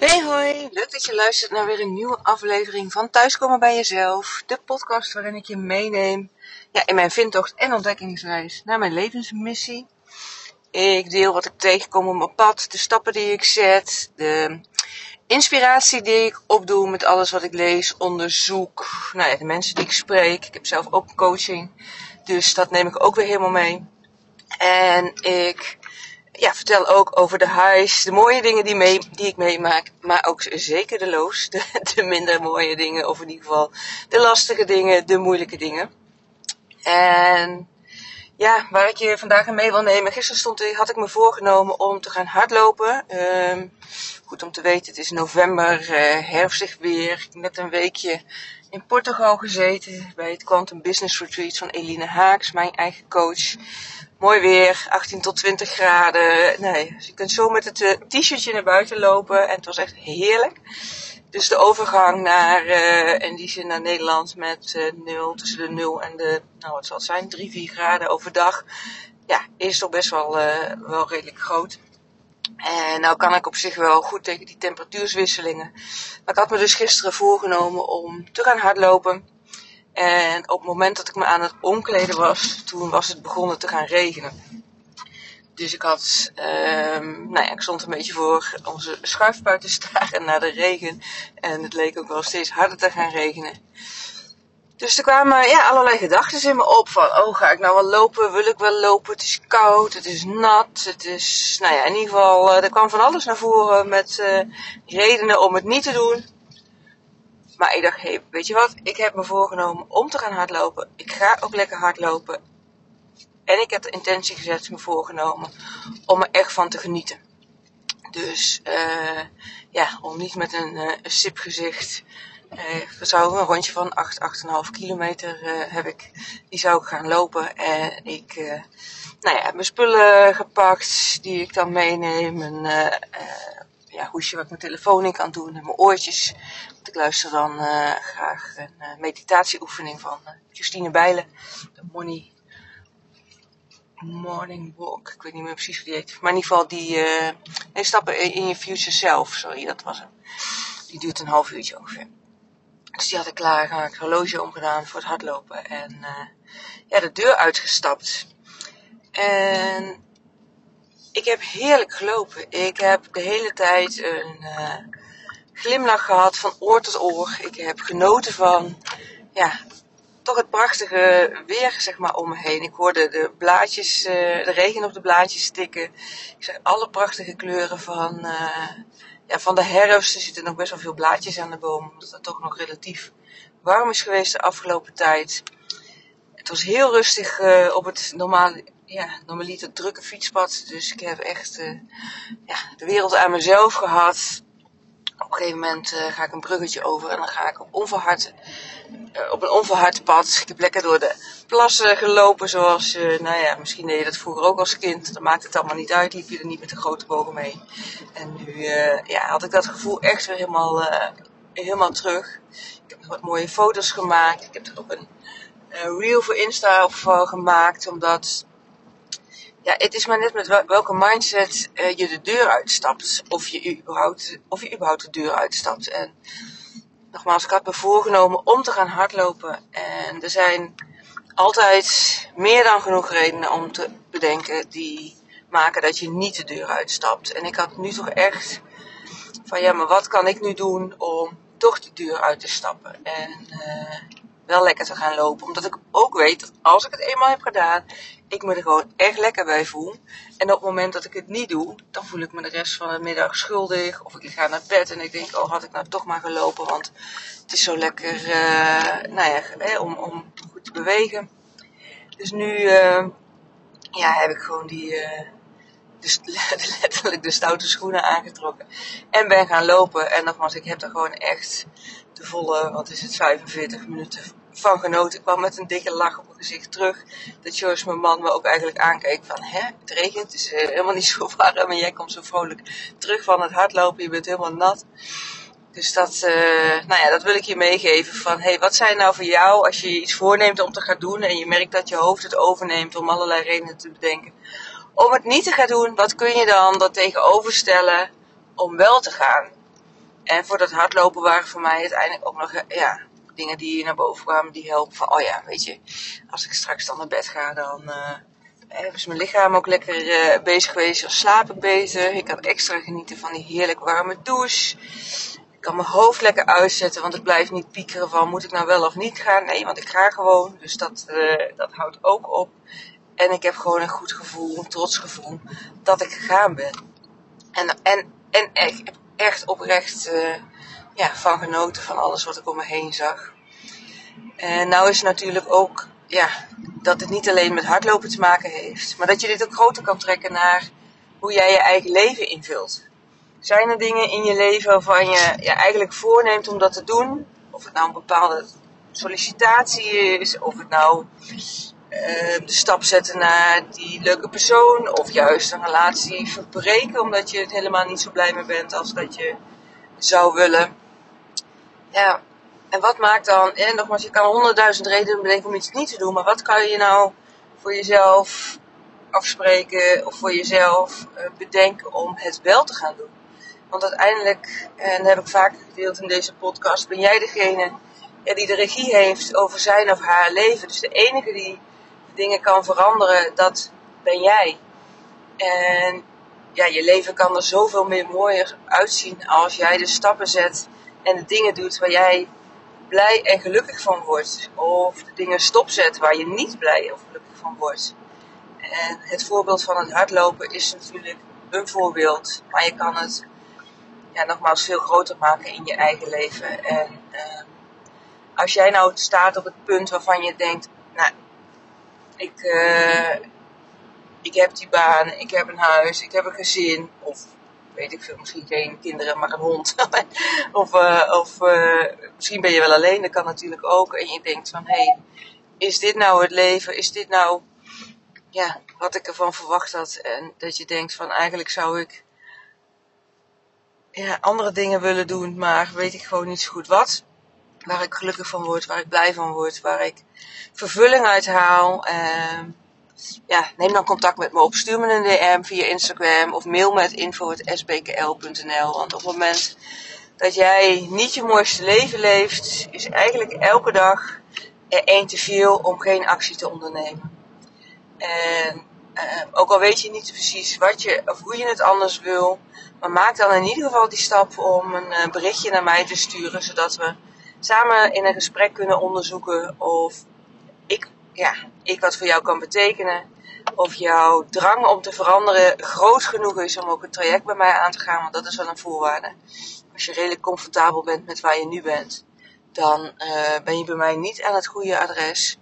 Hey hoi, leuk dat je luistert naar weer een nieuwe aflevering van Thuiskomen bij Jezelf. De podcast waarin ik je meeneem ja, in mijn vindtocht en ontdekkingsreis naar mijn levensmissie. Ik deel wat ik tegenkom op mijn pad, de stappen die ik zet, de inspiratie die ik opdoe met alles wat ik lees, onderzoek, nou ja, de mensen die ik spreek. Ik heb zelf ook coaching, dus dat neem ik ook weer helemaal mee. En ik ja, vertel ook over de highs, de mooie dingen die, mee, die ik meemaak. Maar ook zeker de lows, de, de, minder mooie dingen. Of in ieder geval de lastige dingen, de moeilijke dingen. En ja, waar ik je vandaag aan mee wil nemen. Gisteren stond, had ik me voorgenomen om te gaan hardlopen. Um, goed om te weten, het is november, uh, herfstig weer. Net een weekje in Portugal gezeten bij het Quantum Business Retreat van Eline Haaks, mijn eigen coach. Mooi weer, 18 tot 20 graden. Nee, dus je kunt zo met het eh, t-shirtje naar buiten lopen en het was echt heerlijk. Dus de overgang naar, uh, in die zin naar Nederland met uh, 0, tussen de 0 en de, nou wat zal het zijn, 3, 4 graden overdag. Ja, is toch best wel, wel redelijk groot. En nou kan ik op zich wel goed tegen die temperatuurswisselingen. Maar ik had me dus gisteren voorgenomen om te gaan hardlopen. En op het moment dat ik me aan het omkleden was, toen was het begonnen te gaan regenen. Dus ik had, um, nou ja, ik stond een beetje voor onze schuifpui te staren naar de regen. En het leek ook wel steeds harder te gaan regenen. Dus er kwamen ja, allerlei gedachten in me op van, oh ga ik nou wel lopen, wil ik wel lopen, het is koud, het is nat, het is, nou ja, in ieder geval, uh, er kwam van alles naar voren met uh, redenen om het niet te doen. Maar ik dacht, weet je wat, ik heb me voorgenomen om te gaan hardlopen, ik ga ook lekker hardlopen. En ik heb de intentie gezet, me voorgenomen, om er echt van te genieten. Dus, uh, ja, om niet met een, uh, een sip gezicht uh, zou een rondje van 8, 8,5 kilometer uh, heb ik. Die zou ik gaan lopen. En ik nou ja, heb mijn spullen gepakt die ik dan meeneem. Een ja, hoesje waar ik mijn telefoon in kan doen en mijn oortjes. Want ik luister dan graag een meditatieoefening van Justine Bijlen. De Money Morning Walk. Ik weet niet meer precies hoe die heet. Maar in ieder geval die nee, stappen in je future self. Sorry, dat was hem. Die duurt een half uurtje ongeveer. Dus die had ik klaar, ga ik horloge omgedaan voor het hardlopen. En ja, de deur uitgestapt. En ik heb heerlijk gelopen. Ik heb de hele tijd een uh, glimlach gehad van oor tot oor. Ik heb genoten van, ja, toch het prachtige weer, zeg maar, om me heen. Ik hoorde de blaadjes, uh, de regen op de blaadjes stikken. Ik zag alle prachtige kleuren van, ja, van de herfst. Er zitten nog best wel veel blaadjes aan de boom. Omdat het toch nog relatief warm is geweest de afgelopen tijd. Het was heel rustig op het normale, ja, normaliter drukke fietspad. Dus ik heb echt uh, ja, de wereld aan mezelf gehad. Op een gegeven moment uh, ga ik een bruggetje over en dan ga ik op, onverhard, op een onverhard pad. Ik heb lekker door de plassen gelopen zoals, nou ja, misschien deed je dat vroeger ook als kind. Dan maakt het allemaal niet uit, liep je er niet met de grote bogen mee. En nu ja, had ik dat gevoel echt weer helemaal, helemaal terug. Ik heb wat mooie foto's gemaakt. Ik heb er ook een reel voor Insta of gemaakt. Omdat, ja, het is maar net met welke mindset uh, je de deur uitstapt. Of je, überhaupt, of je überhaupt de deur uitstapt. En nogmaals, ik had me voorgenomen om te gaan hardlopen. En er zijn altijd meer dan genoeg redenen om te bedenken die maken dat je niet de deur uitstapt. En ik had nu toch echt van ja, maar wat kan ik nu doen om toch de deur uit te stappen en uh, wel lekker te gaan lopen. Omdat ik ook weet dat als ik het eenmaal heb gedaan, ik me er gewoon echt lekker bij voel. En op het moment dat ik het niet doe, dan voel ik me de rest van de middag schuldig. Of ik ga naar bed en ik denk, oh had ik nou toch maar gelopen, want het is zo lekker, uh, nou ja, eh, om, om goed te bewegen. Dus nu, uh, ja, heb ik gewoon die, dus letterlijk de stoute schoenen aangetrokken. En ben gaan lopen. En nogmaals, ik heb er gewoon echt volle, wat is het, 45 minuten van genoten. Ik kwam met een dikke lach op mijn gezicht terug. Dat Joyce, mijn man, me ook eigenlijk aankeek van, hè, het regent, het is helemaal niet zo warm. En jij komt zo vrolijk terug van het hardlopen, je bent helemaal nat. Dus dat, uh, nou ja, dat wil ik je meegeven van, hey, wat zijn nou voor jou als je iets voorneemt om te gaan doen en je merkt dat je hoofd het overneemt om allerlei redenen te bedenken om het niet te gaan doen, wat kun je dan dat tegenover stellen om wel te gaan? En voor dat hardlopen waren voor mij uiteindelijk ook nog ja, dingen die naar boven kwamen die helpen. Van, oh ja, weet je, als ik straks dan naar bed ga, dan uh, is mijn lichaam ook lekker uh, bezig geweest. Dan slaap ik beter. Ik kan extra genieten van die heerlijk warme douche. Ik kan mijn hoofd lekker uitzetten, want ik blijf niet piekeren van moet ik nou wel of niet gaan. Nee, want ik ga gewoon. Dus dat, uh, dat houdt ook op. En ik heb gewoon een goed gevoel, een trots gevoel dat ik gegaan ben. En, en, en ik heb echt oprecht uh, ja, van genoten van alles wat ik om me heen zag. En nou is natuurlijk ook ja, dat het niet alleen met hardlopen te maken heeft, maar dat je dit ook groter kan trekken naar hoe jij je eigen leven invult. Zijn er dingen in je leven waarvan je je eigenlijk voorneemt om dat te doen? Of het nou een bepaalde sollicitatie is, of het nou de stap zetten naar die leuke persoon, of juist een relatie verbreken omdat je het helemaal niet zo blij mee bent als dat je zou willen. Ja, en wat maakt dan, en nogmaals, je kan honderdduizend redenen bedenken om iets niet te doen, maar wat kan je nou voor jezelf afspreken of voor jezelf uh, bedenken om het wel te gaan doen? Want uiteindelijk, en dat heb ik vaak gedeeld in deze podcast, ben jij degene die de regie heeft over zijn of haar leven. Dus de enige die dingen kan veranderen, dat ben jij. En ja, je leven kan er zoveel meer mooier uitzien als jij de stappen zet en de dingen doet waar jij blij en gelukkig van wordt. Of de dingen stopzet waar je niet blij of gelukkig van wordt. En het voorbeeld van het hardlopen is natuurlijk een voorbeeld. Maar je kan het ja, nogmaals veel groter maken in je eigen leven. En uh, als jij nou staat op het punt waarvan je denkt, nou, ik, uh, ik heb die baan, ik heb een huis, ik heb een gezin. Of weet ik veel, misschien geen kinderen, maar een hond. of uh, of uh, misschien ben je wel alleen, dat kan natuurlijk ook. En je denkt van, hé, hey, is dit nou het leven? Is dit nou ja, wat ik ervan verwacht had? En dat je denkt van, eigenlijk zou ik ja, andere dingen willen doen, maar weet ik gewoon niet zo goed wat. Waar ik gelukkig van word, waar ik blij van word, waar ik vervulling uit haal. Uh, ja, neem dan contact met me op. Stuur me een DM via Instagram of mail met info.sbkl.nl. Want op het moment dat jij niet je mooiste leven leeft, is eigenlijk elke dag er één te veel om geen actie te ondernemen. En uh, ook al weet je niet precies wat je of hoe je het anders wil, maar maak dan in ieder geval die stap om een uh, berichtje naar mij te sturen, zodat we samen in een gesprek kunnen onderzoeken of ik, ja, ik wat voor jou kan betekenen. Of jouw drang om te veranderen groot genoeg is om ook een traject bij mij aan te gaan, want dat is wel een voorwaarde. Als je redelijk comfortabel bent met waar je nu bent, dan uh, ben je bij mij niet aan het goede adres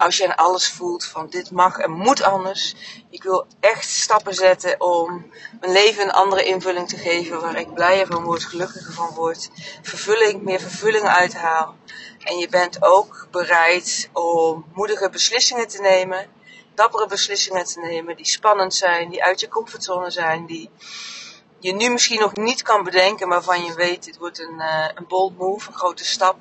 als je aan alles voelt van dit mag en moet anders. Ik wil echt stappen zetten om mijn leven een andere invulling te geven. Waar ik blijer van word, gelukkiger van word. Vervulling, meer vervulling uithaal. En je bent ook bereid om moedige beslissingen te nemen. Dappere beslissingen te nemen die spannend zijn, die uit je comfortzone zijn, die je nu misschien nog niet kan bedenken, maar van je weet, dit wordt een, uh, een bold move, een grote stap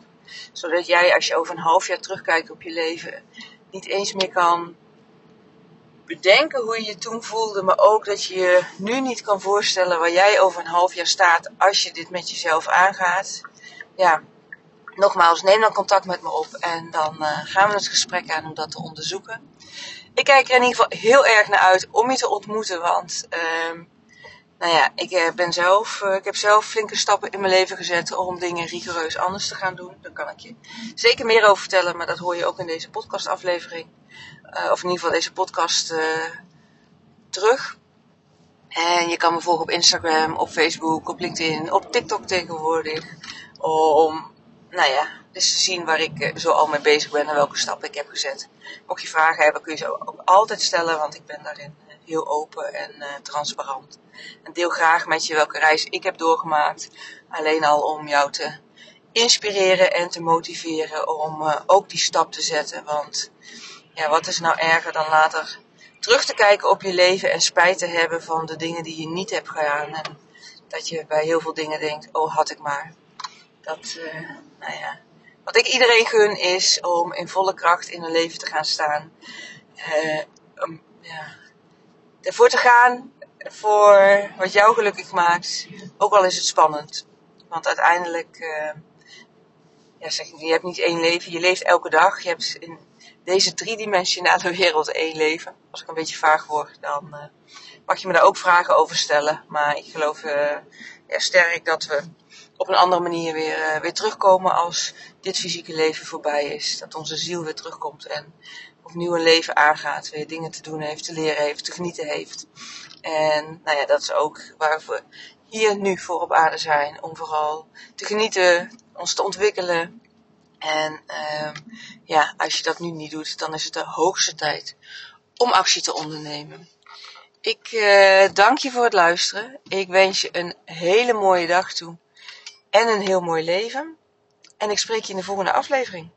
zodat jij als je over een half jaar terugkijkt op je leven, niet eens meer kan bedenken hoe je je toen voelde, maar ook dat je je nu niet kan voorstellen waar jij over een half jaar staat als je dit met jezelf aangaat. Ja, nogmaals, neem dan contact met me op en dan uh, gaan we het gesprek aan om dat te onderzoeken. Ik kijk er in ieder geval heel erg naar uit om je te ontmoeten, want uh, nou ja, ik eh, ben zelf, uh, ik heb zelf flinke stappen in mijn leven gezet om dingen rigoureus anders te gaan doen. Daar kan ik je zeker meer over vertellen, maar dat hoor je ook in deze podcastaflevering. Uh, of in ieder geval deze podcast terug. En je kan me volgen op Instagram, op Facebook, op LinkedIn, op TikTok tegenwoordig. Om, nou ja, dus te zien waar ik zo al mee bezig ben en welke stappen ik heb gezet. Mocht je vragen hebben, kun je ze ook altijd stellen, want ik ben daarin heel open en uh, transparant. En deel graag met je welke reis ik heb doorgemaakt. Alleen al om jou te inspireren en te motiveren om uh, ook die stap te zetten. Want ja, wat is nou erger dan later terug te kijken op je leven en spijt te hebben van de dingen die je niet hebt gedaan. En dat je bij heel veel dingen denkt, oh had ik maar. Dat, uh, nou ja. Wat ik iedereen gun is om in volle kracht in hun leven te gaan staan. Ja, ervoor te gaan voor wat jou gelukkig maakt, ook al is het spannend. Want uiteindelijk, uh, ja, zeg je hebt niet één leven, je leeft elke dag. Je hebt in deze driedimensionale wereld één leven. Als ik een beetje vaag word, dan uh, mag je me daar ook vragen over stellen. Maar ik geloof ja, sterk dat we op een andere manier weer, weer terugkomen als dit fysieke leven voorbij is. Dat onze ziel weer terugkomt en opnieuw een leven aangaat. Weer dingen te doen heeft, te leren heeft, te genieten heeft. En nou ja, dat is ook waar we hier nu voor op aarde zijn. Om vooral te genieten, ons te ontwikkelen. En uh, ja, als je dat nu niet doet, dan is het de hoogste tijd om actie te ondernemen. Ik uh, dank je voor het luisteren. Ik wens je een hele mooie dag toe. En een heel mooi leven. En ik spreek je in de volgende aflevering.